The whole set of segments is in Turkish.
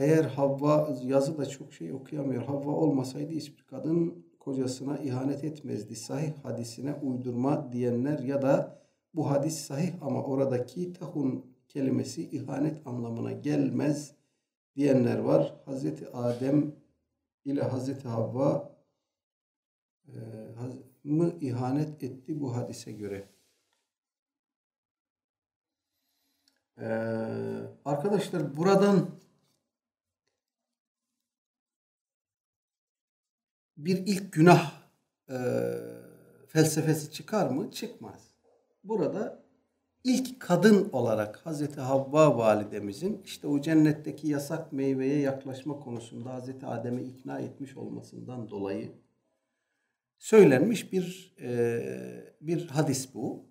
eğer Havva yazı da çok şey okuyamıyor. Havva olmasaydı hiçbir kadın kocasına ihanet etmezdi. Sahih hadisine uydurma diyenler ya da bu hadis sahih ama oradaki tahun kelimesi ihanet anlamına gelmez diyenler var. Hazreti Adem ile Hazreti Havva e, mı ihanet etti bu hadise göre? Ee, arkadaşlar buradan bir ilk günah e, felsefesi çıkar mı? Çıkmaz. Burada ilk kadın olarak Hazreti Havva validemizin işte o cennetteki yasak meyveye yaklaşma konusunda Hazreti Adem'i ikna etmiş olmasından dolayı söylenmiş bir e, bir hadis bu.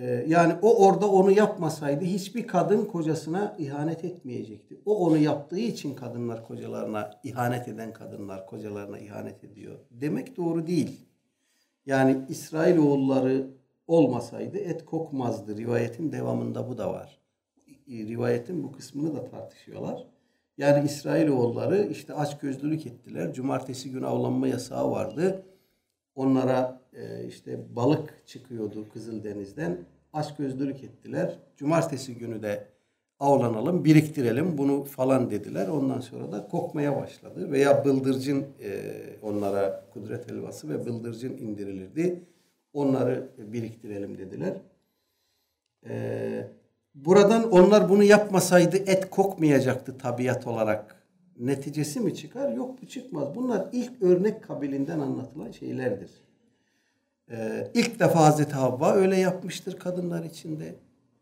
E, yani o orada onu yapmasaydı hiçbir kadın kocasına ihanet etmeyecekti. O onu yaptığı için kadınlar kocalarına ihanet eden kadınlar kocalarına ihanet ediyor. Demek doğru değil. Yani İsrail oğulları olmasaydı et kokmazdı. Rivayetin devamında bu da var. Rivayetin bu kısmını da tartışıyorlar. Yani İsrail oğulları işte aç gözlülük ettiler. Cumartesi günü avlanma yasağı vardı. Onlara e, işte balık çıkıyordu Kızıldeniz'den. Aç gözlülük ettiler. Cumartesi günü de avlanalım, biriktirelim bunu falan dediler. Ondan sonra da kokmaya başladı. Veya bıldırcın e, onlara kudret helvası ve bıldırcın indirilirdi. Onları biriktirelim dediler. E, buradan onlar bunu yapmasaydı et kokmayacaktı tabiat olarak. Neticesi mi çıkar? Yok bu çıkmaz. Bunlar ilk örnek kabilinden anlatılan şeylerdir. Ee, ilk defa Hazreti Havva öyle yapmıştır kadınlar içinde.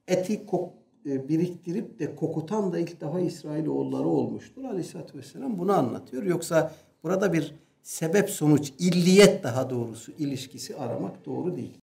Eti kok, e, biriktirip de kokutan da ilk defa İsrailoğulları olmuştur. Aleyhisselatü Vesselam bunu anlatıyor. Yoksa burada bir sebep sonuç, illiyet daha doğrusu ilişkisi aramak doğru değil.